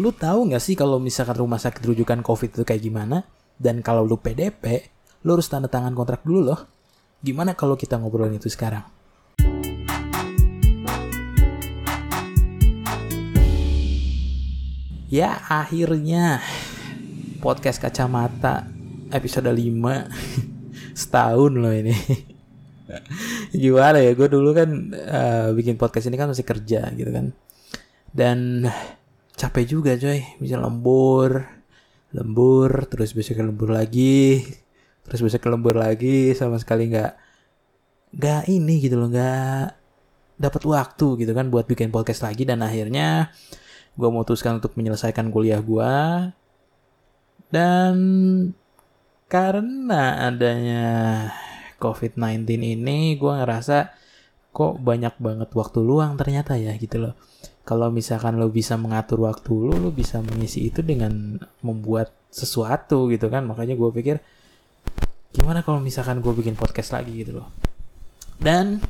Lu tahu nggak sih kalau misalkan rumah sakit rujukan COVID itu kayak gimana? Dan kalau lu PDP, lu harus tanda tangan kontrak dulu loh. Gimana kalau kita ngobrolin itu sekarang? Ya akhirnya podcast kacamata episode 5 setahun loh ini. Gimana ya gue dulu kan uh, bikin podcast ini kan masih kerja gitu kan. Dan capek juga coy. Bisa lembur lembur terus bisa ke lembur lagi terus bisa ke lembur lagi sama sekali nggak nggak ini gitu loh nggak dapat waktu gitu kan buat bikin podcast lagi. Dan akhirnya gue memutuskan untuk menyelesaikan kuliah gue dan karena adanya COVID-19 ini gue ngerasa kok banyak banget waktu luang ternyata ya gitu loh kalau misalkan lo bisa mengatur waktu lo lo bisa mengisi itu dengan membuat sesuatu gitu kan. Makanya gue pikir gimana kalau misalkan gue bikin podcast lagi gitu loh. Dan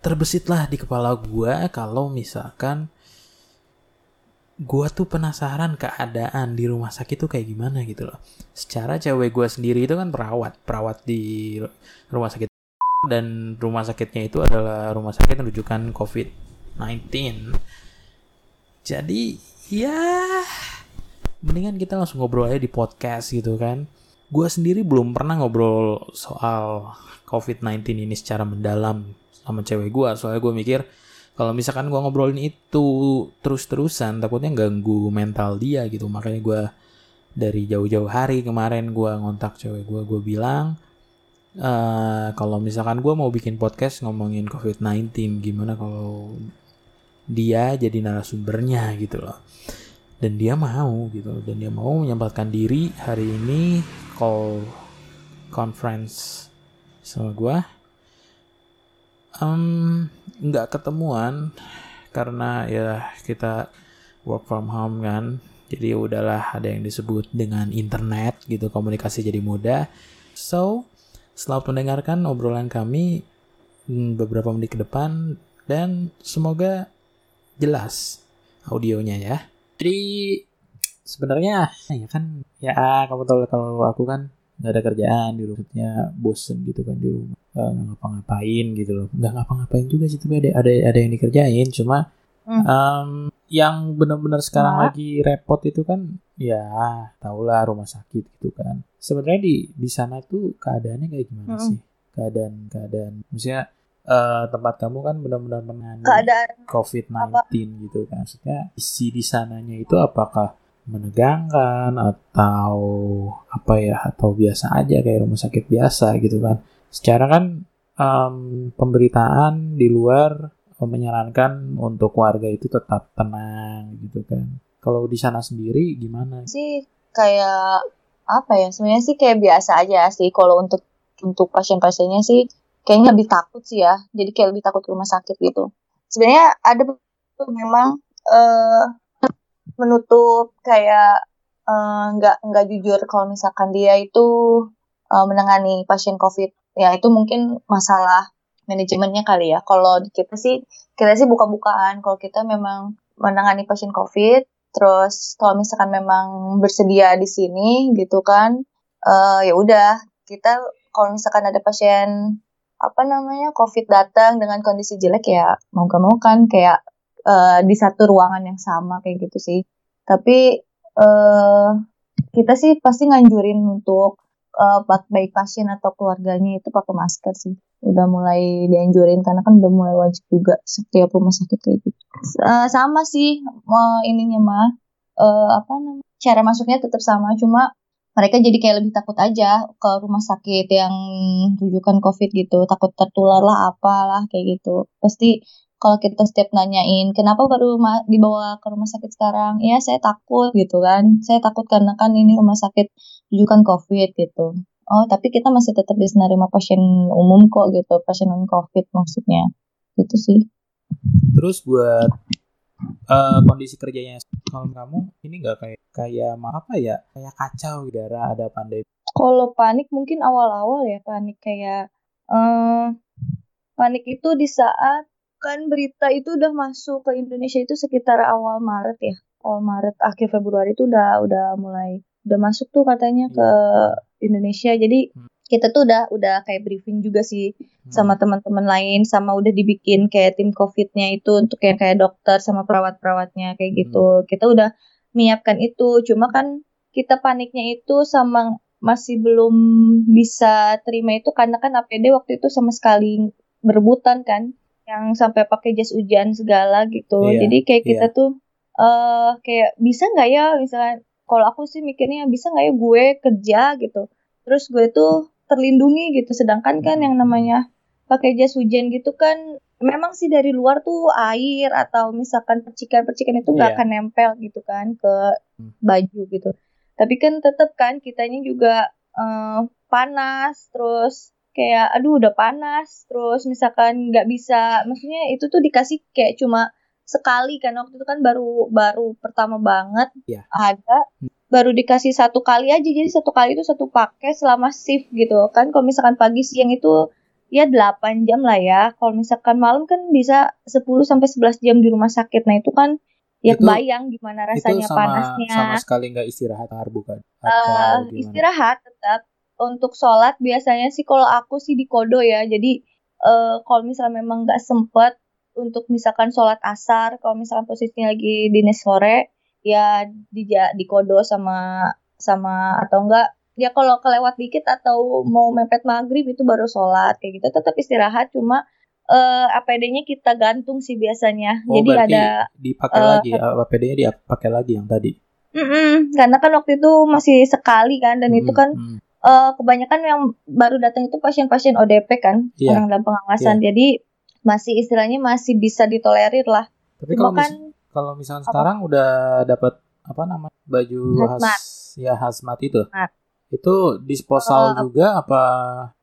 terbesitlah di kepala gue kalau misalkan gue tuh penasaran keadaan di rumah sakit tuh kayak gimana gitu loh. Secara cewek gue sendiri itu kan perawat perawat di rumah sakit. Dan rumah sakitnya itu adalah rumah sakit rujukan COVID-19 jadi ya mendingan kita langsung ngobrol aja di podcast gitu kan. Gue sendiri belum pernah ngobrol soal COVID-19 ini secara mendalam sama cewek gue. Soalnya gue mikir kalau misalkan gue ngobrolin itu terus-terusan takutnya ganggu mental dia gitu. Makanya gue dari jauh-jauh hari kemarin gue ngontak cewek gue, gue bilang uh, kalau misalkan gue mau bikin podcast ngomongin COVID-19 gimana kalau dia jadi narasumbernya gitu loh. Dan dia mau gitu dan dia mau menyempatkan diri hari ini call conference sama gue um, nggak ketemuan karena ya kita work from home kan. Jadi udahlah ada yang disebut dengan internet gitu komunikasi jadi mudah. So selamat mendengarkan obrolan kami hmm, beberapa menit ke depan. Dan semoga jelas audionya ya. Jadi sebenarnya ya kan ya kamu tahu kalau aku kan nggak ada kerjaan di rumahnya bosen gitu kan di rumah nggak ngapa-ngapain gitu loh nggak ngapa-ngapain juga sih tapi ada ada ada yang dikerjain cuma hmm. um, yang benar-benar sekarang nah. lagi repot itu kan ya tahulah rumah sakit gitu kan sebenarnya di di sana tuh keadaannya kayak gimana hmm. sih keadaan keadaan maksudnya uh, tempat kamu kan benar-benar menangani COVID-19 gitu kan. Maksudnya isi di sananya itu apakah menegangkan atau apa ya atau biasa aja kayak rumah sakit biasa gitu kan. Secara kan um, pemberitaan di luar menyarankan untuk warga itu tetap tenang gitu kan. Kalau di sana sendiri gimana? Sih kayak apa ya? Sebenarnya sih kayak biasa aja sih kalau untuk untuk pasien-pasiennya sih kayaknya lebih takut sih ya. Jadi kayak lebih takut ke rumah sakit gitu. Sebenarnya ada memang uh, menutup kayak eh, nggak uh, nggak jujur kalau misalkan dia itu uh, menangani pasien covid. Ya itu mungkin masalah manajemennya kali ya. Kalau kita sih kita sih buka-bukaan kalau kita memang menangani pasien covid. Terus kalau misalkan memang bersedia di sini gitu kan uh, ya udah kita kalau misalkan ada pasien apa namanya COVID datang dengan kondisi jelek ya mau gak mau kan kayak uh, di satu ruangan yang sama kayak gitu sih. Tapi uh, kita sih pasti nganjurin untuk uh, baik pasien atau keluarganya itu pakai masker sih. Udah mulai dianjurin karena kan udah mulai wajib juga setiap rumah sakit kayak gitu. Uh, sama sih uh, ininya mah uh, apa namanya cara masuknya tetap sama cuma mereka jadi kayak lebih takut aja ke rumah sakit yang rujukan covid gitu. Takut tertular lah apalah kayak gitu. Pasti kalau kita setiap nanyain kenapa baru dibawa ke rumah sakit sekarang? Ya saya takut gitu kan. Saya takut karena kan ini rumah sakit rujukan covid gitu. Oh tapi kita masih tetap bisa nerima pasien umum kok gitu pasien non covid maksudnya. Gitu sih. Terus buat uh, kondisi kerjanya kalau kamu ini nggak kayak kayak apa ya kayak kacau udara ada pandemi? Kalau panik mungkin awal-awal ya panik kayak uh, panik itu di saat kan berita itu udah masuk ke Indonesia itu sekitar awal Maret ya. Awal Maret akhir Februari itu udah udah mulai udah masuk tuh katanya ke Indonesia. Jadi Hmm. Kita tuh udah udah kayak briefing juga sih Hmm. sama teman-teman lain sama udah dibikin kayak tim covidnya itu untuk yang kayak dokter sama perawat-perawatnya kayak Hmm. gitu kita udah menyiapkan itu cuma kan kita paniknya itu sama masih belum bisa terima itu karena kan APD waktu itu sama sekali berebutan kan yang sampai pakai jas hujan segala gitu Iya, jadi kayak kita iya. tuh eh kayak bisa nggak ya misalnya kalau aku sih mikirnya bisa nggak ya gue kerja gitu terus gue tuh terlindungi gitu sedangkan kan yang namanya pakai jas hujan gitu kan memang sih dari luar tuh air atau misalkan percikan-percikan itu nggak Iya. akan nempel gitu kan ke Hmm. baju gitu tapi kan tetap kan kitanya juga eh, panas terus kayak aduh udah panas terus misalkan nggak bisa maksudnya itu tuh dikasih kayak cuma sekali kan waktu itu kan baru baru pertama banget Iya. ada baru dikasih satu kali aja jadi satu kali itu satu pakai selama shift gitu. Kan kalau misalkan pagi siang itu ya 8 jam lah ya. Kalau misalkan malam kan bisa 10 sampai 11 jam di rumah sakit. Nah itu kan ya Itu- kebayang gimana rasanya itu sama panasnya. sama sekali nggak istirahat har bukan? Eh, atau gimana? istirahat tetap. Untuk sholat biasanya sih kalau aku sih di kodo ya. Jadi eh, kalau misalnya memang nggak sempet untuk misalkan sholat asar kalau misalkan posisinya lagi dinas sore ya di di kodo sama sama atau enggak ya kalau kelewat dikit atau mau mepet maghrib itu baru sholat kayak gitu tetap istirahat cuma eh APD-nya kita gantung sih biasanya Oh, jadi ada dipakai eh, lagi APD-nya dipakai lagi yang tadi. Mm-mm, karena kan waktu itu masih sekali kan dan itu Mm, kan mm. eh, kebanyakan yang baru datang itu pasien-pasien ODP kan Iya. orang dalam pengawasan jadi masih istilahnya masih bisa ditolerir lah Tapi cuma kalau mis- kan kalau misalnya sekarang udah dapat apa namanya baju Hazmat. khas ya hazmat itu, Hazmat. itu disposal Eh, juga apa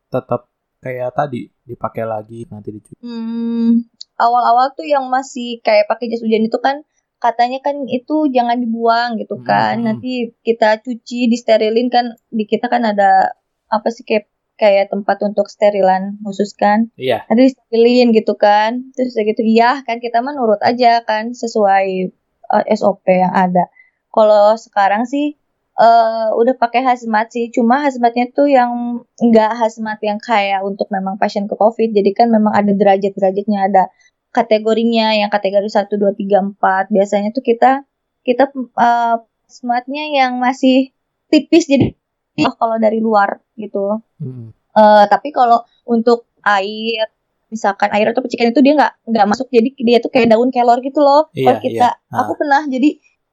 tetap kayak tadi dipakai lagi nanti dicuci? hmm, awal-awal tuh yang masih kayak pakai jas hujan itu kan katanya kan itu jangan dibuang gitu kan Hmm. nanti kita cuci disterilin kan di kita kan ada apa sih kayak kayak tempat untuk sterilan khusus kan Iya. nanti disterilin gitu kan. Terus udah gitu iya kan kita mah nurut aja kan sesuai uh, SOP yang ada. Kalau sekarang sih eh udah pakai hazmat sih. Cuma hazmatnya tuh yang enggak hazmat yang kayak untuk memang pasien ke covid. Jadi kan memang ada derajat-derajatnya ada kategorinya. Yang kategori 1 2 3 4 biasanya tuh kita kita eh, hazmatnya yang masih tipis. Jadi kalau dari luar gitu Mm. Eh, tapi kalau untuk air, misalkan air atau percikan itu dia nggak nggak masuk, jadi dia tuh kayak daun kelor gitu loh. Iya, kalau kita, iya. Ah. aku pernah jadi,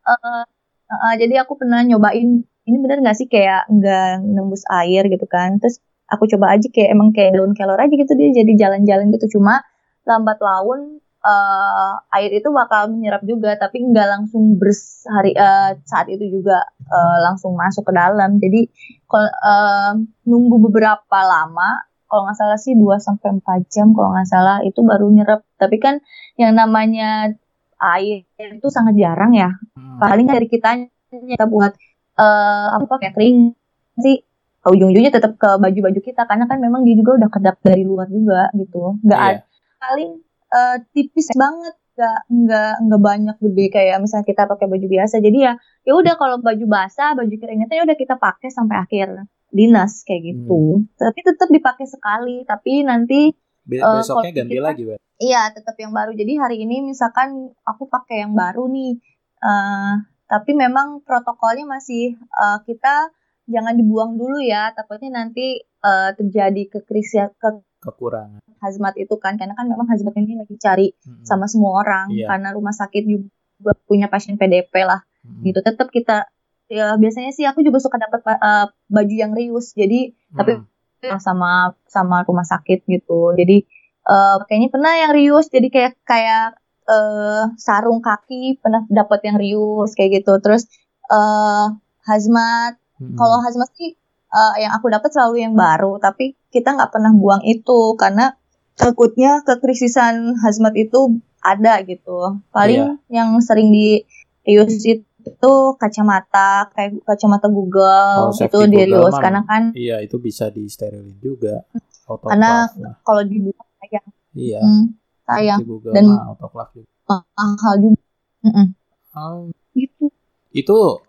eh, eh, eh, jadi aku pernah nyobain ini bener nggak sih kayak nggak nembus air gitu kan? Terus aku coba aja kayak emang kayak daun kelor aja gitu dia jadi jalan-jalan gitu. Cuma lambat laun eh, air itu bakal menyerap juga, tapi nggak langsung bers hari eh, saat itu juga eh, langsung masuk ke dalam. Jadi kalau eh, nunggu beberapa lama kalau nggak salah sih 2 sampai 4 jam kalau nggak salah itu baru nyerap. Tapi kan yang namanya air itu sangat jarang ya. Mm. paling dari kita kita buat eh apa kayak kering. Sih ujung-ujungnya tetap ke baju-baju kita karena kan memang dia juga udah kedap dari luar juga gitu. Nggak ada paling eh, tipis banget nggak nggak nggak banyak gede kayak misalnya kita pakai baju biasa jadi ya ya udah kalau baju basah baju keringnya tuh ya udah kita pakai sampai akhir dinas kayak gitu tapi tetap dipakai sekali tapi nanti Be- Eh, besoknya ganti kita- lagi, Mbak. Iya, tetap yang baru. Jadi hari ini misalkan aku pakai yang baru nih, eh, tapi memang protokolnya masih eh, kita jangan dibuang dulu ya. Takutnya nanti eh, terjadi kekrisia ke Kekurangan. hazmat itu kan, karena kan memang hazmat ini lagi cari Mm. sama semua orang, Iya. karena rumah sakit juga punya pasien PDP lah, Mm. gitu. Tetap kita ya biasanya sih aku juga suka dapat eh, baju yang rius. Jadi tapi Mm. sama sama rumah sakit gitu. Jadi eh kayaknya pernah yang rius jadi kayak kayak eh sarung kaki pernah dapat yang rius kayak gitu. Terus eh hazmat. Mm. Kalau hazmat sih eh, yang aku dapat selalu yang baru, tapi kita nggak pernah buang itu karena takutnya kekrisisan hazmat itu ada gitu. Paling yang sering di rius itu kacamata kayak kacamata Google Kalau itu di mah karena kan Iya, itu bisa disterilin juga. Autoclave Karena- kalau dibuang sayang Iya. Hmm, sayang Dan- autoclave juga. mahal juga. Mm-mm. Oh, gitu Itu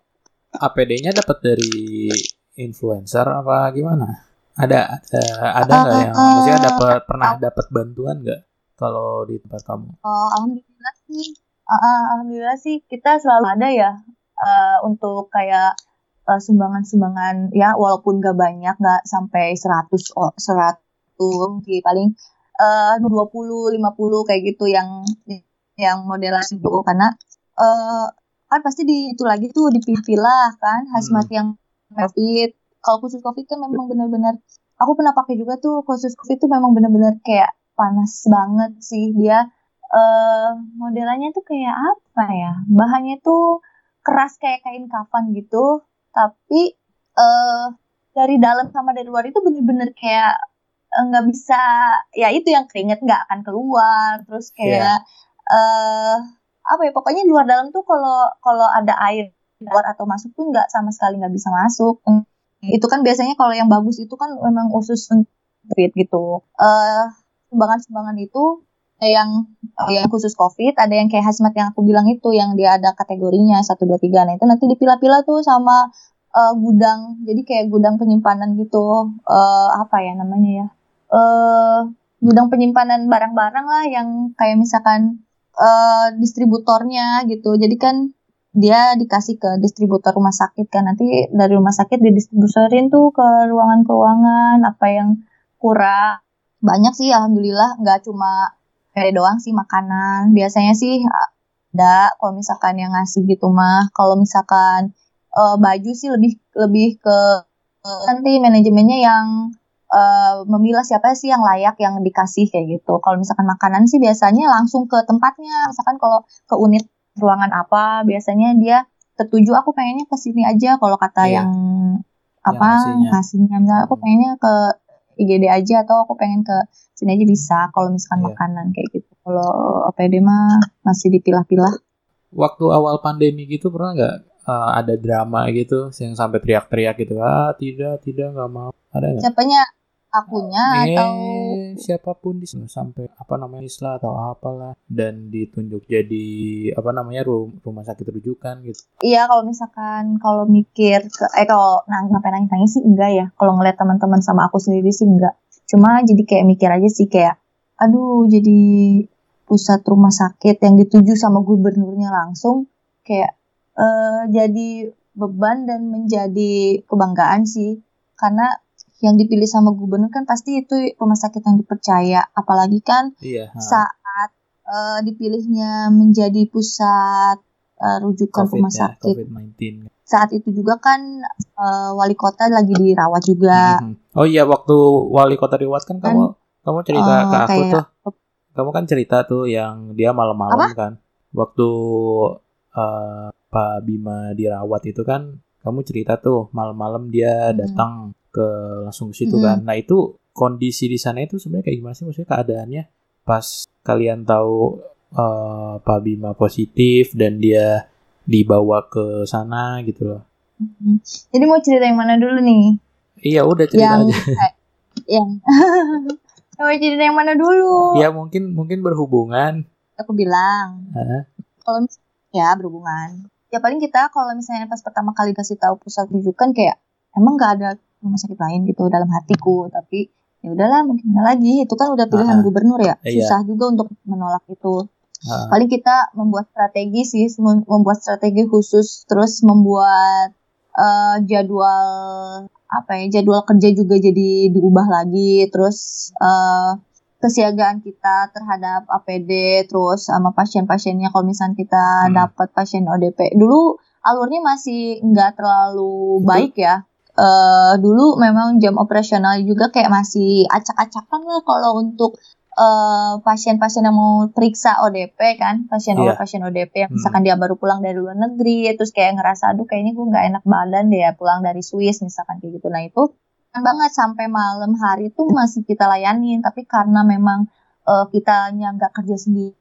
APD-nya dapat dari influencer apa gimana? Ada ada ada nggak yang maksudnya dapat pernah dapat bantuan nggak kalau di tempat kamu? Oh, alhamdulillah sih. Uh, uh, alhamdulillah sih kita selalu ada ya uh, untuk kayak uh, sumbangan-sumbangan ya walaupun gak banyak nggak sampai 100 oh, 100 sih paling uh, 20 50 kayak gitu yang yang modelan itu karena uh, kan pasti di itu lagi tuh dipilih-pilih kan hazmat Hmm. yang covid. Kalau khusus covid kan memang benar-benar aku pernah pakai juga tuh khusus covid tuh memang benar-benar kayak panas banget sih. Dia eh modelannya tuh kayak apa ya? Bahannya tuh keras kayak kain kafan gitu. Tapi eh dari dalam sama dari luar itu bener-bener kayak eh, nggak bisa ya itu yang keringet nggak akan keluar. Terus kayak eh apa ya? Pokoknya luar dalam tuh kalau kalau ada air keluar atau masuk tuh nggak sama sekali nggak bisa masuk itu kan biasanya kalau yang bagus itu kan memang khusus untuk COVID gitu eh sumbangan-sumbangan itu yang yang khusus COVID, ada yang kayak hazmat yang aku bilang itu yang dia ada kategorinya 1 2 3. Nah, itu nanti dipilah-pilah tuh sama eh, gudang. Jadi kayak gudang penyimpanan gitu. eh apa ya namanya ya? Eh gudang penyimpanan barang-barang lah yang kayak misalkan eh distributornya gitu. Jadi kan dia dikasih ke distributor rumah sakit kan. Nanti dari rumah sakit didistributorin tuh ke ruangan-ruangan apa yang kurang. Banyak sih alhamdulillah. Nggak cuma kayak doang sih makanan. Biasanya sih ada kalau misalkan yang ngasih gitu mah. Kalau misalkan eh, baju sih lebih lebih ke nanti manajemennya yang eh, memilah siapa sih yang layak yang dikasih kayak gitu. Kalau misalkan makanan sih biasanya langsung ke tempatnya. Misalkan kalau ke unit ruangan apa biasanya dia tertuju aku pengennya ke sini aja kalau kata Iya. yang Yang apa ngasihnya. ngasihnya misalnya aku Hmm. pengennya ke IGD aja atau aku pengen ke sini aja bisa kalau misalkan Iya. makanan kayak gitu kalau OPD mah masih dipilah-pilah Waktu awal pandemi gitu pernah nggak eh, ada drama gitu yang sampai teriak-teriak gitu? Ah tidak tidak nggak mau. Ada nggak? siapanya akunya eh, atau siapa pun di sana sampai apa namanya islah atau apalah dan ditunjuk jadi apa namanya ru- rumah sakit rujukan gitu. iya kalau misalkan kalau mikir ke eh kalau nang sampai nangis nangis sih? Enggak ya. Kalau ngeliat teman-teman sama aku sendiri sih enggak. Cuma jadi kayak mikir aja sih kayak aduh jadi pusat rumah sakit yang dituju sama gubernurnya langsung kayak eh, jadi beban dan menjadi kebanggaan sih. Karena yang dipilih sama gubernur kan pasti itu rumah sakit yang dipercaya apalagi kan Iya. ha. saat eh, dipilihnya menjadi pusat eh, rujukan COVID rumah ya, sakit COVID-19. saat itu juga kan eh, wali kota lagi dirawat juga Mhm. Oh iya waktu wali kota Riwat kan kamu kamu cerita eh, ke aku kayak- tuh. Kamu kan cerita tuh yang dia malam-malam kan. Waktu eh, Pak Bima dirawat itu kan kamu cerita tuh malam-malam dia Hmm. Ke langsung ke situ Hmm. kan. Nah itu kondisi di sana itu sebenarnya kayak gimana sih maksudnya keadaannya pas kalian tahu eh, Pak Bima positif dan dia dibawa ke sana gitu loh. Mhm. jadi mau cerita yang mana dulu nih Iya udah cerita yang aja. yang mau cerita yang mana dulu Ya mungkin mungkin berhubungan. aku bilang kalau mis- ya berhubungan ya paling kita kalau misalnya pas pertama kali kasih tahu pusat rujukan kayak emang nggak ada rumah sakit lain gitu dalam hatiku. Tapi ya udahlah mungkin nggak lagi? Itu kan udah pilihan Ah, gubernur ya? Iya. susah juga untuk menolak itu. Ah, paling kita membuat strategi sih mem- membuat strategi khusus terus membuat eh, jadwal apa ya jadwal kerja juga jadi diubah lagi. Terus eh, kesiagaan kita terhadap APD terus sama pasien-pasiennya. Kalau misalnya kita Hmm. dapat pasien ODP dulu alurnya masih nggak terlalu Itu- baik ya Eh, dulu memang jam operasional juga kayak masih acak-acakan lah kalau untuk eh, pasien-pasien yang mau periksa ODP kan pasien Iya. pasien ODP yang Hmm. misalkan dia baru pulang dari luar negeri terus kayak ngerasa aduh kayaknya gue nggak enak badan deh ya pulang dari Swiss misalkan kayak gitu nah itu kan banget sampai malam hari tuh masih kita layanin tapi karena memang eh, kitanya nggak kerja sendiri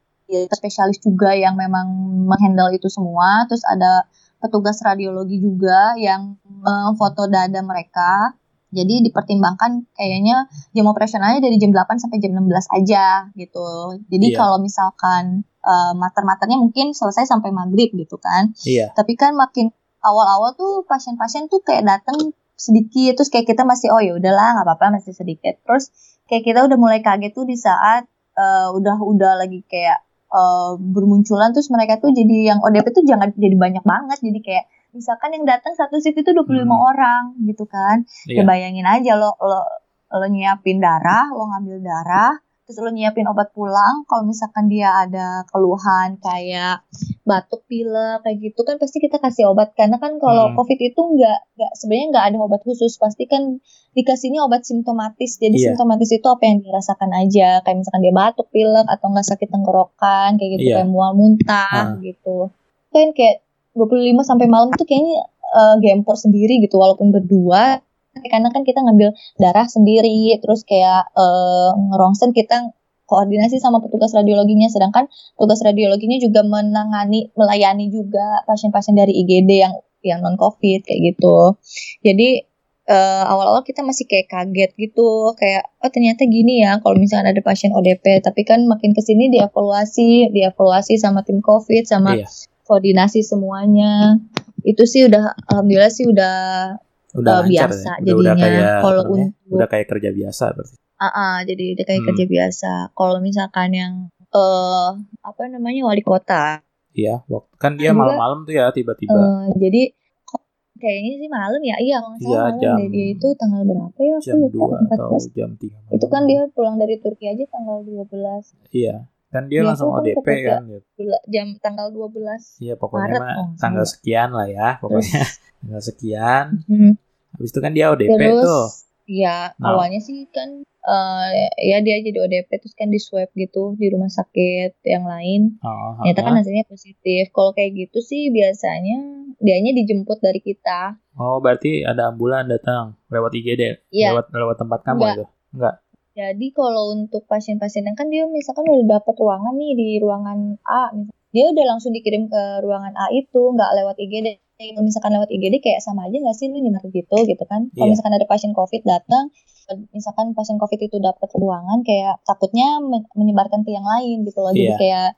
spesialis juga yang memang menghandle itu semua terus ada petugas radiologi juga yang eh, foto dada mereka jadi dipertimbangkan kayaknya jam operasionalnya dari jam 8 sampai jam 16 aja gitu. Jadi Iya. kalau misalkan uh, mater-maternya mungkin selesai sampai maghrib gitu kan. Iya. Tapi kan makin awal-awal tuh pasien-pasien tuh kayak datang sedikit terus kayak kita masih oh ya udahlah nggak apa-apa masih sedikit. Terus kayak kita udah mulai kaget tuh di saat uh, udah udah lagi kayak uh, bermunculan terus mereka tuh jadi yang ODP tuh jangan jadi banyak banget jadi kayak misalkan yang datang satu shift itu 25 hmm. orang gitu kan. Iya. Ya bayangin aja lo lo lo nyiapin darah, lo ngambil darah, terus lo nyiapin obat pulang kalau misalkan dia ada keluhan kayak batuk pilek kayak gitu kan pasti kita kasih obat karena kan kalau hmm. covid itu nggak nggak sebenarnya nggak ada obat khusus pasti kan dikasihnya obat simptomatis jadi yeah. simptomatis itu apa yang dirasakan aja kayak misalkan dia batuk pilek atau nggak sakit tenggorokan kayak gitu yeah. kayak mual muntah hmm. gitu kan kayak 25 sampai malam itu kayaknya uh, gempor sendiri gitu walaupun berdua karena kan kita ngambil darah sendiri terus kayak uh, ngerongsen kita koordinasi sama petugas radiologinya. Sedangkan petugas radiologinya juga menangani melayani juga pasien-pasien dari IGD yang yang non covid kayak gitu. Jadi uh, awal-awal kita masih kayak kaget gitu kayak oh ternyata gini ya kalau misalnya ada pasien ODP tapi kan makin ke sini dievaluasi dievaluasi sama tim covid sama iya. koordinasi semuanya. Itu sih udah alhamdulillah sih udah udah uh, biasa ya? jadinya. Udah, kayak, kalau untuk udah kayak kerja biasa berarti. Uh, uh, jadi udah kayak hmm. kerja biasa. Kalau misalkan yang uh, apa namanya wali kota. Iya, waktu kan dia malam-malam tuh ya tiba-tiba. Uh, jadi kayaknya sih malam ya. Iya, kalau iya, malam jam, dia itu tanggal berapa ya? Jam dua atau jam 3 Itu kan dia pulang dari Turki aja tanggal 12. Iya. Kan dia, dia langsung ODP kan gitu. Jam tanggal 12. Iya, pokoknya Maret, mah oh, tanggal sekian lah ya, pokoknya. tanggal sekian. Hmm. Habis itu kan dia ODP terus, tuh. Iya, nah. awalnya sih kan uh, ya dia jadi ODP terus kan di swab gitu di rumah sakit yang lain. Oh, Ternyata kan hasilnya positif. Kalau kayak gitu sih biasanya dianya dijemput dari kita. Oh, berarti ada ambulan datang lewat IGD, ya. lewat lewat tempat kamu Enggak. itu? Enggak. Jadi kalau untuk pasien-pasien yang kan dia misalkan udah dapat ruangan nih di ruangan A, misalkan, dia udah langsung dikirim ke ruangan A itu, nggak lewat IGD kalau misalkan lewat IGD kayak sama aja nggak sih lu nyamar gitu gitu kan kalau iya. misalkan ada pasien covid datang misalkan pasien covid itu dapat ruangan kayak takutnya menyebarkan ke yang lain gitu loh yeah. jadi iya. kayak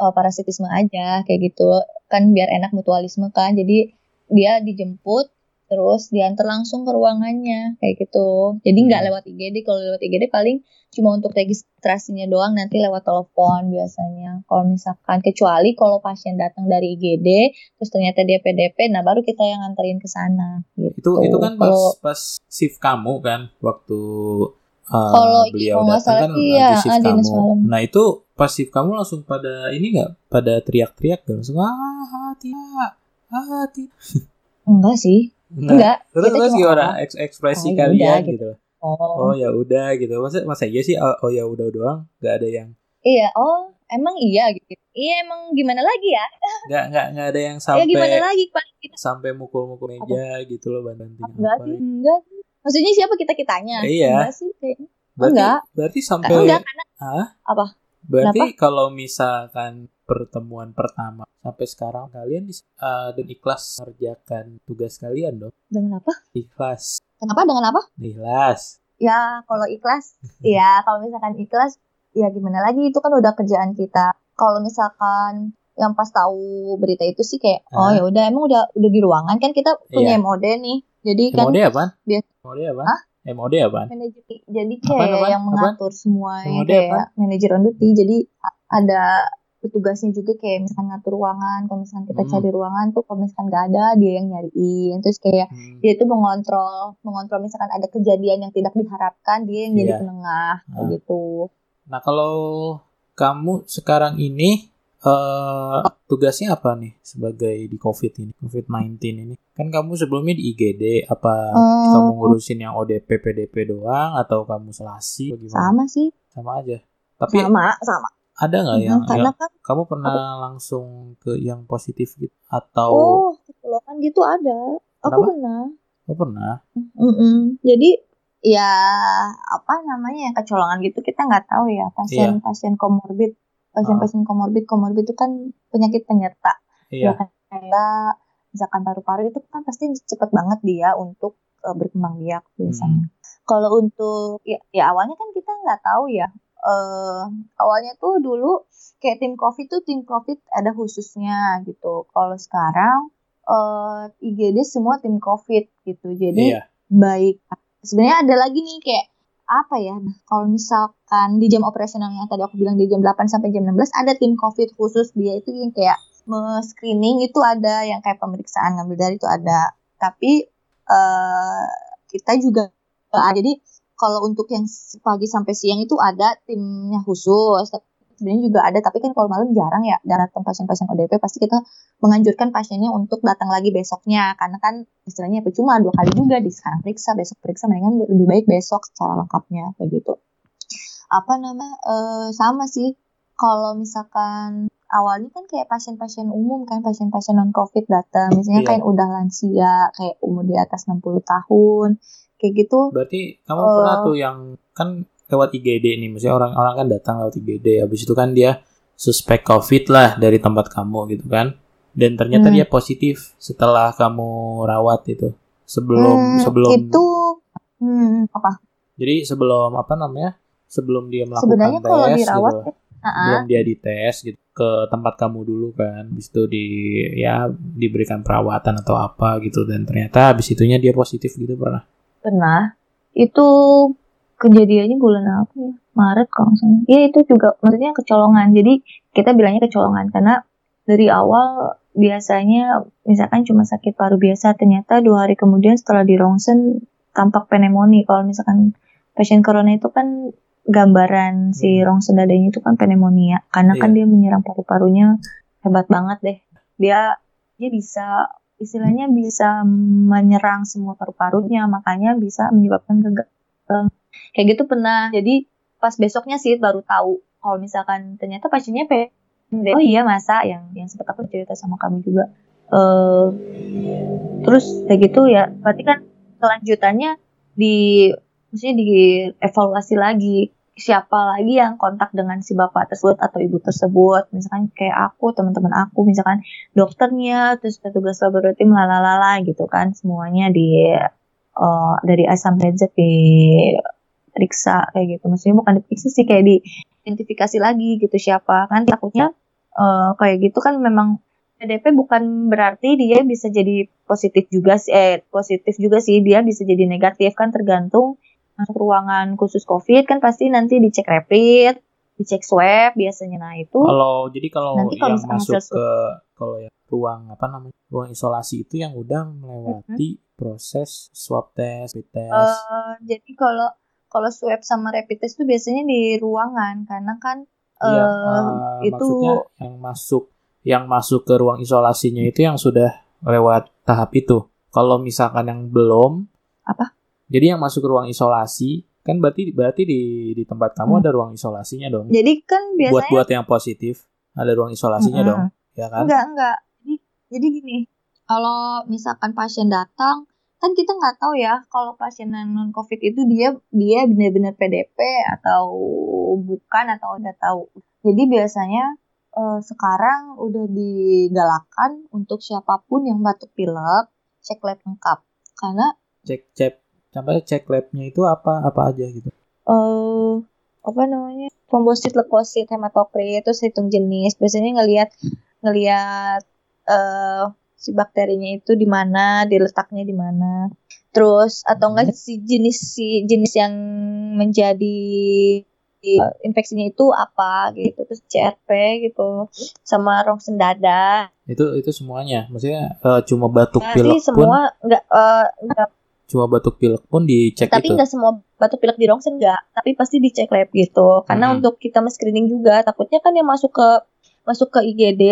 uh, parasitisme aja kayak gitu kan biar enak mutualisme kan jadi dia dijemput terus diantar langsung ke ruangannya kayak gitu. Jadi nggak hmm. lewat IGD kalau lewat IGD paling cuma untuk registrasinya doang nanti lewat telepon biasanya. Kalau misalkan kecuali kalau pasien datang dari IGD terus ternyata dia PDP nah baru kita yang nganterin ke sana gitu. itu itu kan pas kalo, pas shift kamu kan waktu uh, kalau beliau datang kan iya, shift kamu. malam. nah itu pas shift kamu langsung pada ini nggak? Pada teriak-teriak langsung ah tidak ah tidak enggak sih Enggak. Terus terus gimana eks ekspresi oh, ya kalian udah, gitu. gitu. Oh. Oh ya udah gitu. Masa masa iya sih oh, oh ya udah doang, enggak ada yang Iya, oh emang iya gitu. Iya emang gimana lagi ya? Enggak enggak enggak ada yang sampai Ya gimana lagi Pak? Sampai mukul-mukul meja apa? gitu loh banting Enggak sih, enggak sih. Maksudnya siapa kita-kitanya? Iya. Enggak sih kayaknya. Berarti, enggak. Berarti sampai Enggak karena Hah? Apa? Berarti Kenapa? kalau misalkan pertemuan pertama sampai sekarang kalian uh, dan ikhlas mengerjakan tugas kalian dong? Dengan apa? Ikhlas. Kenapa? Dengan apa? Ikhlas. Ya kalau ikhlas, ya kalau misalkan ikhlas, ya gimana lagi itu kan udah kerjaan kita. Kalau misalkan yang pas tahu berita itu sih kayak oh ya udah emang udah udah di ruangan kan kita punya iya. MOD nih. Jadi MOD kan MOD apa? Dia, MOD apa? Hah? MOD apa? Manajer. Jadi kayak apa, apa? yang mengatur apa? semua kayak manajer on duty. Jadi ada petugasnya juga kayak misalkan ngatur ruangan kalau misalkan kita hmm. cari ruangan tuh kalau misalkan nggak ada dia yang nyariin terus kayak hmm. dia tuh mengontrol mengontrol misalkan ada kejadian yang tidak diharapkan dia yang yeah. jadi iya. penengah nah. gitu nah kalau kamu sekarang ini uh, tugasnya apa nih sebagai di COVID ini, COVID-19 ini? Kan kamu sebelumnya di IGD, apa hmm. kamu ngurusin yang ODP, PDP doang, atau kamu selasi? Bagaimana? Sama sih. Sama aja. Tapi sama, sama. Ada nggak yang, yang kan, kamu pernah apa? langsung ke yang positif gitu atau? Oh, kecolongan gitu ada. Kenapa? Aku pernah. Oh pernah. Mm -mm. Jadi ya apa namanya yang kecolongan gitu kita nggak tahu ya pasien yeah. pasien komorbid pasien-pasien oh. komorbid komorbid itu kan penyakit penyerta. Iya. Yeah. kayak misalkan paru-paru itu kan pasti cepet banget dia untuk uh, berkembang biak biasanya. Hmm. Kalau untuk ya, ya awalnya kan kita nggak tahu ya uh, awalnya tuh dulu kayak tim covid tuh tim covid ada khususnya gitu. Kalau sekarang uh, IGD semua tim covid gitu. Jadi iya. baik. Sebenarnya ada lagi nih kayak apa ya? Nah, kalau misalkan di jam operasional yang tadi aku bilang di jam 8 sampai jam 16 ada tim covid khusus. Dia itu yang kayak screening itu ada yang kayak pemeriksaan ngambil dari itu ada. Tapi uh, kita juga uh, jadi kalau untuk yang pagi sampai siang itu ada timnya khusus sebenarnya juga ada tapi kan kalau malam jarang ya datang pasien-pasien ODP pasti kita menganjurkan pasiennya untuk datang lagi besoknya karena kan istilahnya percuma dua kali juga di sekarang periksa besok periksa mendingan lebih baik besok secara lengkapnya kayak gitu apa nama uh, sama sih kalau misalkan awalnya kan kayak pasien-pasien umum kan pasien-pasien non covid datang misalnya yeah. kayak udah lansia kayak umur di atas 60 tahun kayak gitu berarti kamu uh, pernah tuh yang kan lewat IGD nih, maksudnya orang-orang kan datang lewat IGD, habis itu kan dia suspek COVID lah dari tempat kamu gitu kan, dan ternyata hmm. dia positif setelah kamu rawat itu, sebelum hmm, sebelum itu hmm, apa? Jadi sebelum apa namanya? Sebelum dia melakukan Sebenarnya tes, kalau dirawat, gitu, uh-uh. sebelum dia dites gitu ke tempat kamu dulu kan, habis itu di ya diberikan perawatan atau apa gitu, dan ternyata habis itunya dia positif gitu pernah? Pernah. Itu kejadiannya bulan apa ya Maret kalau misalnya ya itu juga maksudnya kecolongan jadi kita bilangnya kecolongan karena dari awal biasanya misalkan cuma sakit paru biasa ternyata dua hari kemudian setelah di rongsen tampak pneumonia kalau misalkan pasien corona itu kan gambaran si hmm. rongsen dadanya itu kan pneumonia karena kan iya. kan dia menyerang paru-parunya hebat banget deh dia dia bisa istilahnya bisa menyerang semua paru-parunya makanya bisa menyebabkan gagal kayak gitu pernah. Jadi pas besoknya sih baru tahu kalau misalkan ternyata pasiennya P oh iya masa yang yang sempat aku cerita sama kamu juga. Uh, terus kayak gitu ya berarti kan kelanjutannya di maksudnya dievaluasi lagi siapa lagi yang kontak dengan si bapak tersebut atau ibu tersebut? Misalkan kayak aku teman-teman aku misalkan dokternya terus petugas laboratorium lalalala gitu kan. Semuanya di uh, dari A sampai Z di diperiksa kayak gitu. Maksudnya bukan diperiksa sih kayak diidentifikasi lagi gitu siapa. Kan takutnya uh, kayak gitu kan memang PDP bukan berarti dia bisa jadi positif juga sih eh positif juga sih. Dia bisa jadi negatif kan tergantung masuk ruangan khusus COVID kan pasti nanti dicek rapid dicek swab biasanya nah itu kalau jadi kalau nanti kalau yang masuk ke kalau ya ruang apa namanya ruang isolasi itu yang udah melewati mm -hmm. proses swab test, rapid test. Uh, jadi kalau kalau swab sama rapid test itu biasanya di ruangan karena kan uh, uh, itu maksudnya yang masuk yang masuk ke ruang isolasinya itu yang sudah lewat tahap itu. Kalau misalkan yang belum apa? Jadi yang masuk ke ruang isolasi kan berarti berarti di di tempat kamu hmm. ada ruang isolasinya dong. Jadi kan biasanya buat buat yang positif ada ruang isolasinya hmm. dong, ya kan? Enggak enggak. Jadi jadi gini, kalau misalkan pasien datang kan kita nggak tahu ya kalau pasien non covid itu dia dia benar-benar PDP atau bukan atau udah tahu jadi biasanya eh, sekarang udah digalakan untuk siapa pun yang batuk pilek cek lab lengkap karena cek cek sampai cek labnya itu apa apa aja gitu eh uh, apa namanya trombosit leukosit hematokrit itu hitung jenis biasanya ngelihat ngelihat uh, si bakterinya itu di mana, diletaknya di mana. Terus atau enggak hmm. si jenis si jenis yang menjadi uh, infeksinya itu apa gitu. Terus CRP gitu sama rongsen dada. Itu itu semuanya. Maksudnya uh, cuma batuk nah, pilek semua pun enggak uh, enggak cuma batuk pilek pun dicek tapi itu. enggak semua batuk pilek di rongsen enggak, tapi pasti dicek lab gitu. Karena hmm. untuk kita screening juga takutnya kan yang masuk ke masuk ke IGD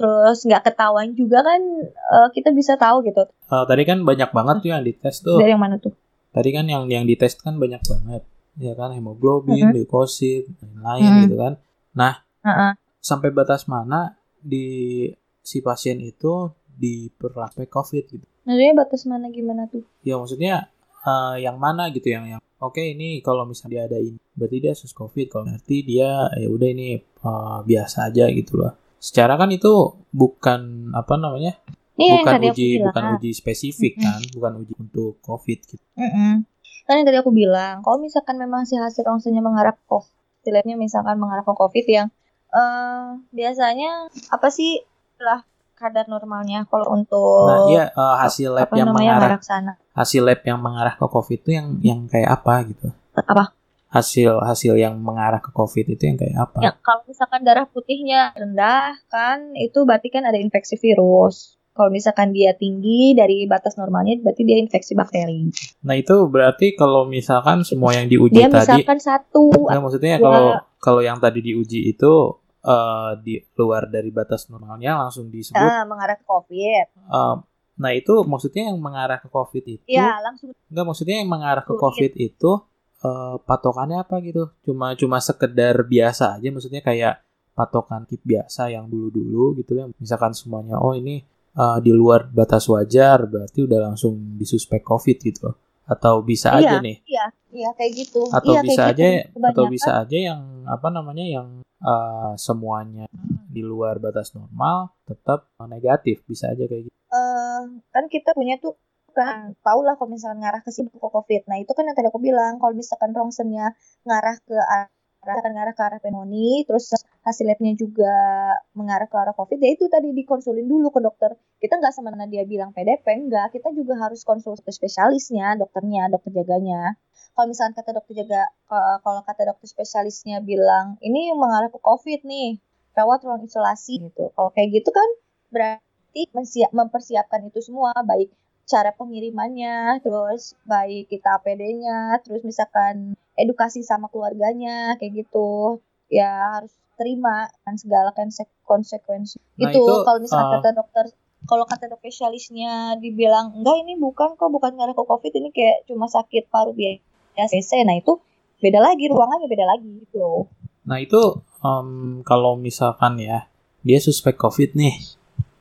terus nggak ketahuan juga kan uh, kita bisa tahu gitu. Uh, tadi kan banyak banget tuh yang dites tuh. Dari yang mana tuh? Tadi kan yang yang dites kan banyak banget, ya kan hemoglobin, uh -huh. leukosit, lain-lain uh -huh. gitu kan. Nah, uh -uh. sampai batas mana di si pasien itu diperlakukan COVID gitu? Maksudnya batas mana gimana tuh? Ya maksudnya uh, yang mana gitu yang yang oke okay, ini kalau misalnya dia ada ini berarti dia sus COVID kalau berarti dia ya udah ini uh, biasa aja gitu loh secara kan itu bukan apa namanya Iya, bukan uji bukan uji spesifik mm -hmm. kan bukan uji untuk covid gitu mm -hmm. kan yang tadi aku bilang kalau misalkan memang si hasil rongsennya mengarah ke labnya misalkan mengarah ke COVID yang uh, biasanya apa sih lah kadar normalnya kalau untuk nah, iya uh, hasil lab yang mengarah sana. hasil lab yang mengarah ke COVID itu yang yang kayak apa gitu? Apa? Hasil hasil yang mengarah ke COVID itu yang kayak apa? Ya, kalau misalkan darah putihnya rendah kan itu berarti kan ada infeksi virus. Kalau misalkan dia tinggi dari batas normalnya berarti dia infeksi bakteri. Nah itu berarti kalau misalkan semua yang diuji dia tadi. Dia misalkan satu. Nah, maksudnya kalau kalau yang tadi diuji itu uh, di luar dari batas normalnya langsung disebut uh, mengarah ke COVID. Uh, nah itu maksudnya yang mengarah ke COVID itu? Ya langsung. Enggak maksudnya yang mengarah ke COVID itu uh, patokannya apa gitu? Cuma cuma sekedar biasa aja, maksudnya kayak patokan tip biasa yang dulu-dulu gitu ya. Misalkan semuanya oh ini uh, di luar batas wajar, berarti udah langsung disuspek COVID gitu loh atau bisa iya, aja nih iya iya kayak gitu atau iya, bisa kayak aja gitu. atau bisa aja yang apa namanya yang uh, semuanya di luar batas normal tetap negatif bisa aja kayak gitu uh, kan kita punya tuh kan tau lah kalau misalkan ngarah ke sini covid nah itu kan yang tadi aku bilang kalau misalkan rongsennya ngarah ke akan ngarah ke arah pneumonia, terus hasil labnya juga mengarah ke arah COVID, ya itu tadi dikonsulin dulu ke dokter. Kita nggak semena dia bilang PDP, enggak. Kita juga harus konsul ke spesialisnya, dokternya, dokter jaganya. Kalau misalnya kata dokter jaga, kalau kata dokter spesialisnya bilang, ini mengarah ke COVID nih, rawat ruang isolasi gitu. Kalau kayak gitu kan berarti mempersiapkan itu semua, baik cara pengirimannya, terus baik kita APD-nya, terus misalkan edukasi sama keluarganya kayak gitu. Ya harus terima kan segala konsekuensi. Nah, itu, itu kalau misalkan uh, kata dokter kalau kata dokter spesialisnya dibilang enggak ini bukan kok bukan karena kok covid ini kayak cuma sakit paru biasa nah itu beda lagi ruangannya beda lagi gitu nah itu um, kalau misalkan ya dia suspek covid nih.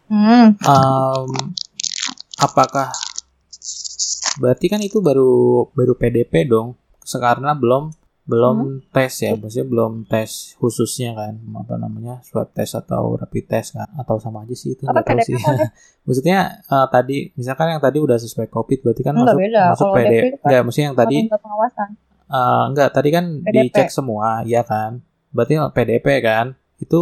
Hmm. um, apakah berarti kan itu baru baru PDP dong. Sekarang belum belum hmm. tes ya maksudnya belum tes khususnya kan apa namanya swab test atau rapid test kan atau sama aja sih itu nggak tahu sih maksudnya uh, tadi misalkan yang tadi udah sesuai covid berarti kan enggak masuk beda. masuk Kalau PD kan enggak maksudnya yang tadi uh, enggak tadi kan PDP. dicek semua ya kan berarti PDP kan itu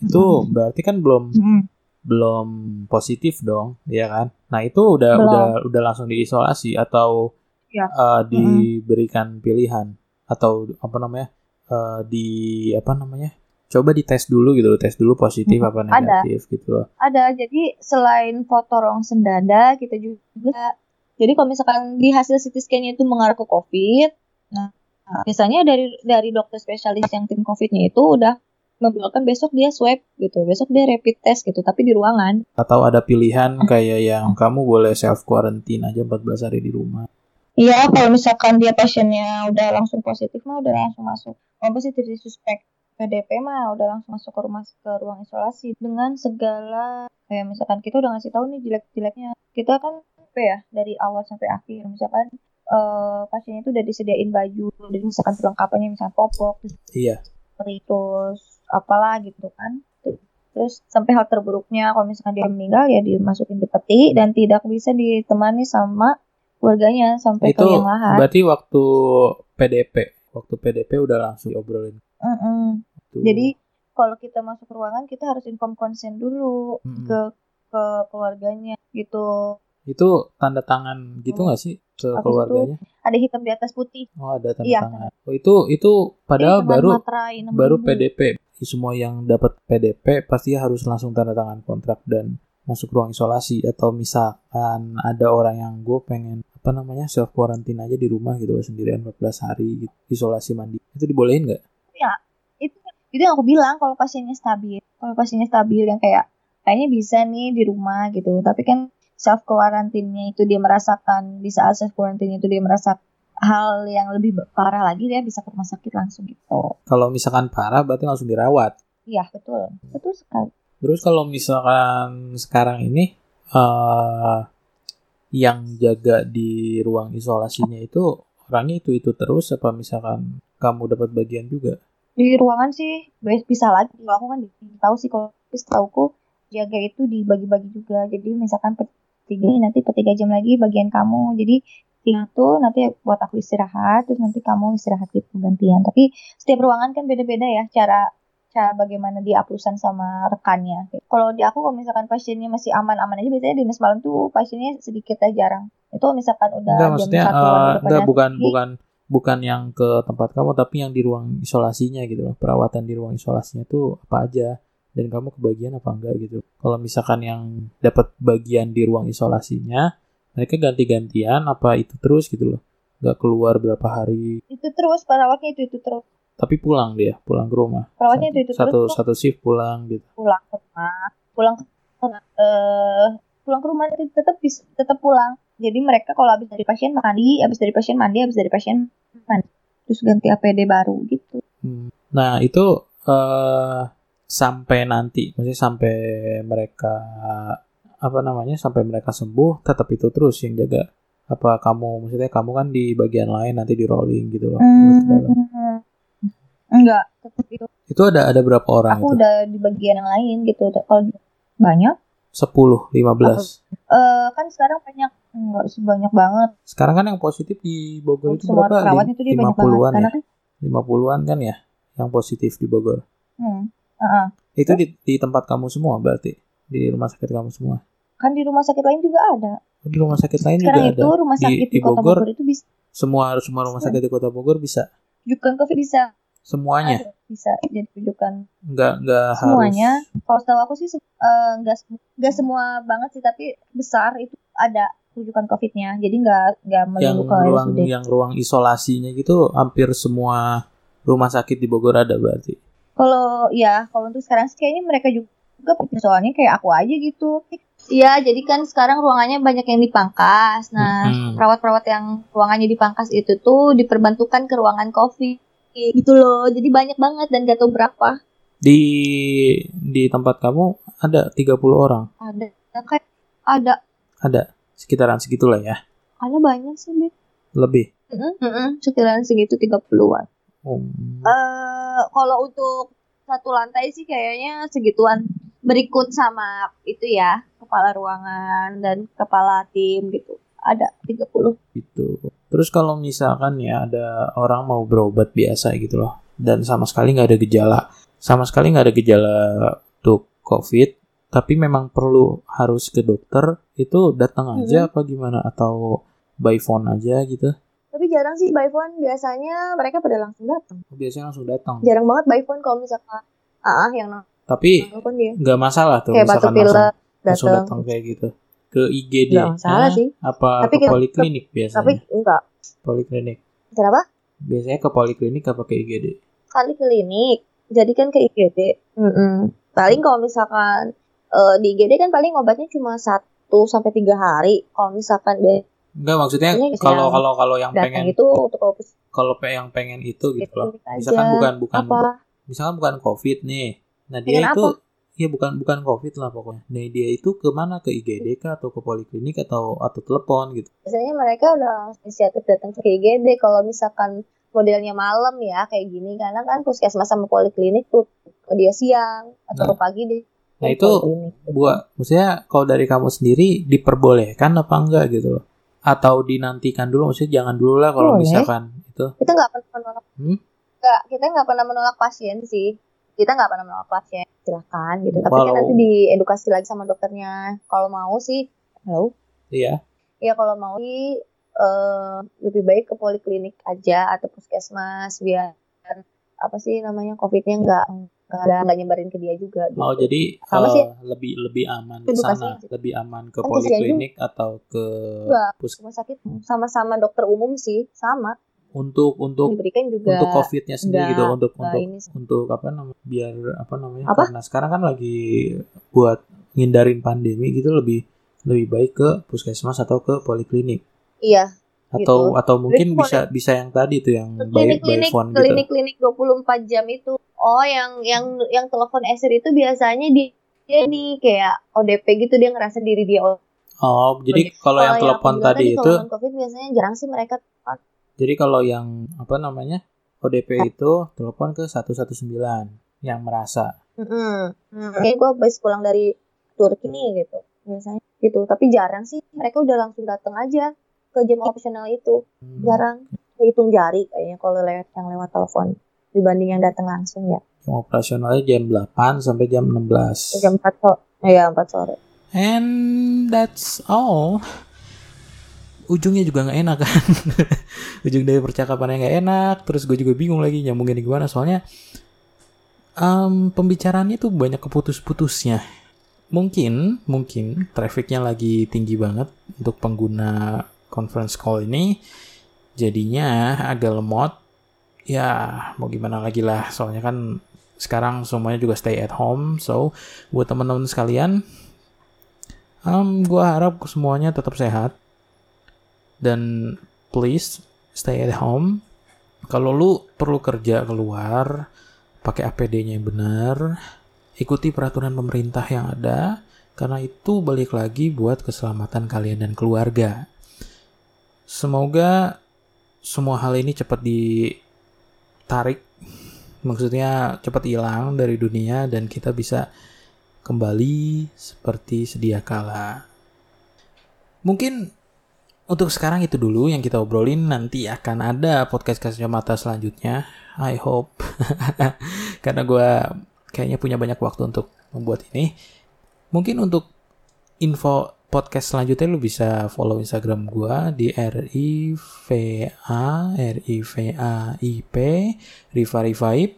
itu hmm. berarti kan belum hmm belum positif dong, ya kan? Nah itu udah belum. udah udah langsung diisolasi atau ya. uh, diberikan hmm. pilihan atau apa namanya uh, di apa namanya? Coba dites dulu gitu, tes dulu positif hmm. apa negatif ada. gitu loh. Ada, jadi selain foto rongsen dada kita juga, jadi kalau misalkan di hasil CT scan-nya itu mengarah ke COVID, nah biasanya dari dari dokter spesialis yang tim COVID-nya itu udah membuatkan besok dia swab gitu, besok dia rapid test gitu, tapi di ruangan. Atau ada pilihan kayak yang kamu boleh self quarantine aja 14 hari di rumah. Iya, kalau misalkan dia pasiennya udah langsung positif mah udah langsung masuk. Kalau positif di suspek PDP mah udah langsung masuk ke rumah ke ruang isolasi dengan segala kayak misalkan kita udah ngasih tahu nih jelek-jeleknya. Kita kan apa ya dari awal sampai akhir misalkan uh, pasiennya itu udah disediain baju, dan misalkan perlengkapannya misalkan popok. Iya. Terus apalah gitu kan terus sampai hal terburuknya kalau misalkan dia meninggal ya dimasukin di peti dan tidak bisa ditemani sama keluarganya sampai itu ke yang lahat. Berarti waktu PDP, waktu PDP udah langsung obrolin. Mm -mm. Jadi kalau kita masuk ruangan kita harus inform konsen dulu mm -mm. ke ke keluarganya gitu. Itu tanda tangan gitu nggak sih ke Habis keluarganya? ada hitam di atas putih. Oh ada tanda iya. tangan. Oh itu itu padahal eh, baru materai, baru PDP semua yang dapat PDP pasti harus langsung tanda tangan kontrak dan masuk ruang isolasi atau misalkan ada orang yang gue pengen apa namanya self quarantine aja di rumah gitu loh sendirian 14 hari gitu, isolasi mandi itu dibolehin nggak? Ya itu itu yang aku bilang kalau pasiennya stabil kalau pasiennya stabil yang kayak kayaknya bisa nih di rumah gitu tapi kan self quarantine itu dia merasakan di saat self quarantine itu dia merasakan hal yang lebih parah lagi dia bisa ke rumah sakit langsung gitu. Kalau misalkan parah berarti langsung dirawat. Iya betul, betul sekali. Terus kalau misalkan sekarang ini uh, yang jaga di ruang isolasinya itu orangnya itu itu terus apa misalkan kamu dapat bagian juga? Di ruangan sih bisa lagi. Kalau aku kan tahu sih kalau tahuku jaga itu dibagi-bagi juga. Jadi misalkan per tiga nanti per tiga jam lagi bagian kamu. Jadi tuh nanti buat aku istirahat terus nanti kamu istirahat gitu gantian tapi setiap ruangan kan beda-beda ya cara cara bagaimana dia aplusan sama rekannya kalau di aku kalau misalkan pasiennya masih aman-aman aja biasanya dinas malam tuh pasiennya sedikit aja jarang itu misalkan udah Enggak, jam maksudnya satu eh, enggak bukan bukan bukan yang ke tempat kamu tapi yang di ruang isolasinya gitu loh. Perawatan di ruang isolasinya tuh apa aja dan kamu kebagian apa enggak gitu. Kalau misalkan yang dapat bagian di ruang isolasinya, mereka ganti-gantian apa itu terus gitu loh. Enggak keluar berapa hari itu terus perawatnya itu itu terus tapi pulang dia, pulang ke rumah. perawatnya itu itu Satu terus satu shift pulang gitu. pulang ke rumah pulang ke eh pulang ke rumah itu tetap tetap pulang jadi mereka kalau habis dari pasien mandi habis dari pasien mandi habis dari pasien mandi terus ganti APD baru gitu Hmm. Nah, itu eh sampai nanti, maksudnya sampai mereka apa namanya? Sampai mereka sembuh, tetap itu terus yang jaga. Apa kamu maksudnya kamu kan di bagian lain nanti di rolling gitu loh. dalam. Hmm. Enggak tetap itu Itu ada ada berapa orang aku itu? udah di bagian yang lain gitu kalau banyak 10, 15. eh kan sekarang banyak enggak sih banyak banget Sekarang kan yang positif di Bogor itu semua berapa? perawat itu dia banyak banget 50-an karena ya? kan 50-an kan ya yang positif di Bogor. hmm, heeh. Itu di, di tempat kamu semua berarti? Di rumah sakit kamu semua? kan di rumah sakit lain juga ada Di rumah sakit lain sekarang juga itu ada. rumah Di- sakit di, di kota Bogor, Bogor itu bisa Semua semua rumah sakit di Kota Bogor bisa rujukan covid bisa semuanya. Ada, bisa jadi rujukan. Nggak nggak semuanya. Harus kalau setahu aku sih eh, nggak se- nggak semua banget sih tapi besar itu ada rujukan covidnya. Jadi nggak nggak yang melulu ke ruang RSUD yang ruang isolasinya gitu hampir semua rumah sakit di Bogor ada berarti? Kalau ya kalau untuk sekarang sih kayaknya mereka juga soalnya kayak aku aja gitu. Iya jadi kan sekarang ruangannya banyak yang dipangkas. Nah Mm-mm. perawat-perawat yang ruangannya dipangkas itu tuh diperbantukan ke ruangan covid gitu loh. Jadi banyak banget dan gak tahu berapa. Di di tempat kamu ada 30 orang? Ada kayak ada. Ada? Sekitaran segitulah ya? Ada banyak sih Beb. lebih? Mm-mm, sekitaran segitu 30-an. Hmm. Eh kalau untuk satu lantai sih kayaknya segituan. Berikut sama itu ya, kepala ruangan dan kepala tim gitu. Ada 30. gitu. Terus kalau misalkan ya ada orang mau berobat biasa gitu loh dan sama sekali nggak ada gejala. Sama sekali nggak ada gejala untuk covid tapi memang perlu harus ke dokter itu datang aja apa gimana? Atau by phone aja gitu? Tapi jarang sih by phone, biasanya mereka pada langsung datang. biasanya langsung datang. Jarang banget by phone kalau misalkan ah ah, yang tapi nggak masalah tuh Kayak misalkan langsung, langsung datang kayak gitu ke IGD Nggak masalah sih. apa Tapi ke poliklinik biasanya Tapi enggak. poliklinik Kenapa? biasanya ke poliklinik apa ke IGD kali klinik jadi kan ke IGD Mm-mm. paling kalau misalkan eh, di IGD kan paling obatnya cuma satu sampai tiga hari kalau misalkan Enggak maksudnya Ini kalau kalau kalau yang pengen itu untuk kalau yang pengen itu gitu loh. Misalkan bukan bukan apa misalkan bukan covid nih. Nah dia Pengen itu ya bukan bukan covid lah pokoknya. Nah dia itu ke mana ke IGD kah atau ke poliklinik atau atau telepon gitu. biasanya mereka udah inisiatif datang ke IGD kalau misalkan modelnya malam ya kayak gini karena kan puskesmas sama poliklinik tuh dia siang atau Nah. pagi deh Nah itu buat maksudnya kalau dari kamu sendiri diperbolehkan apa enggak gitu loh. Atau dinantikan dulu maksudnya jangan dulu lah kalau Boleh. misalkan itu. kita nggak pernah menolak Hmm? nggak kita nggak pernah menolak pasien sih kita nggak pernah menolak pasien silakan gitu tapi kan nanti diedukasi lagi sama dokternya kalau mau sih halo Iya. ya kalau mau sih eh, lebih baik ke poliklinik aja atau puskesmas biar apa sih namanya covidnya nggak nggak nggak nyebarin ke dia juga gitu. Oh jadi Sama eh, sih. lebih lebih aman ke sana, lebih aman ke Kan poliklinik atau ke Enggak. pus rumah sakit sama-sama dokter umum sih sama untuk untuk diberikan juga untuk covidnya sendiri enggak, gitu untuk enggak untuk ini untuk apa namanya biar apa namanya Apa? karena sekarang kan lagi buat ngindarin pandemi gitu lebih lebih baik ke puskesmas atau ke poliklinik. Iya atau atau mungkin Jadi bisa bisa yang tadi tuh yang by, by klinik-klinik phone gitu. klinik-klinik 24 jam itu. Oh yang yang yang telepon eser itu biasanya dia dia nih kayak ODP gitu dia ngerasa diri dia oh jadi kalau yang telepon tadi itu kalau covid biasanya jarang sih mereka jadi kalau yang apa namanya ODP itu telepon ke 119 yang merasa. Heeh. Kayak gue habis pulang dari Turki nih gitu. Biasanya gitu. Tapi jarang sih. Mereka udah langsung datang aja ke jam opsional itu. Hmm. jarang. Hitung jari kayaknya kalau lewat yang lewat telepon dibanding yang datang langsung ya. Jam operasionalnya jam 8 sampai jam 16. jam 4 sore ya 4 sore. And that's all. Ujungnya juga nggak enak kan. Ujung dari percakapannya nggak enak. Terus gue juga bingung lagi nyambungin gimana. Soalnya em, pembicaraannya tuh banyak keputus-putusnya. Mungkin, mungkin trafficnya lagi tinggi banget untuk pengguna conference call ini. Jadinya agak lemot. Ya, mau gimana lagi lah. Soalnya kan sekarang semuanya juga stay at home. So, buat teman-teman sekalian, Um, gua harap semuanya tetap sehat dan please stay at home. Kalau lu perlu kerja keluar, pakai APD-nya yang benar, ikuti peraturan pemerintah yang ada, karena itu balik lagi buat keselamatan kalian dan keluarga. Semoga semua hal ini cepat ditarik, maksudnya cepat hilang dari dunia dan kita bisa kembali seperti sedia kala. Mungkin untuk sekarang itu dulu yang kita obrolin. Nanti akan ada podcast kacamata selanjutnya. I hope. Karena gue kayaknya punya banyak waktu untuk membuat ini. Mungkin untuk info podcast selanjutnya lu bisa follow Instagram gue di RIVA RIVAIP Riva Rivaip.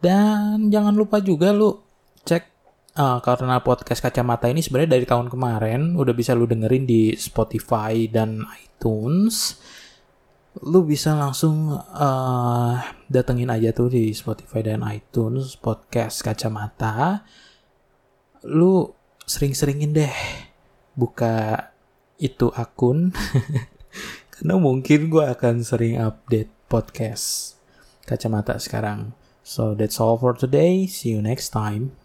Dan jangan lupa juga lu cek Ah, karena podcast kacamata ini sebenarnya dari tahun kemarin udah bisa lu dengerin di Spotify dan iTunes. Lu bisa langsung eh, datengin aja tuh di Spotify dan iTunes podcast kacamata. Lu sering-seringin deh buka itu akun karena mungkin gue akan sering update podcast kacamata sekarang. So that's all for today. See you next time.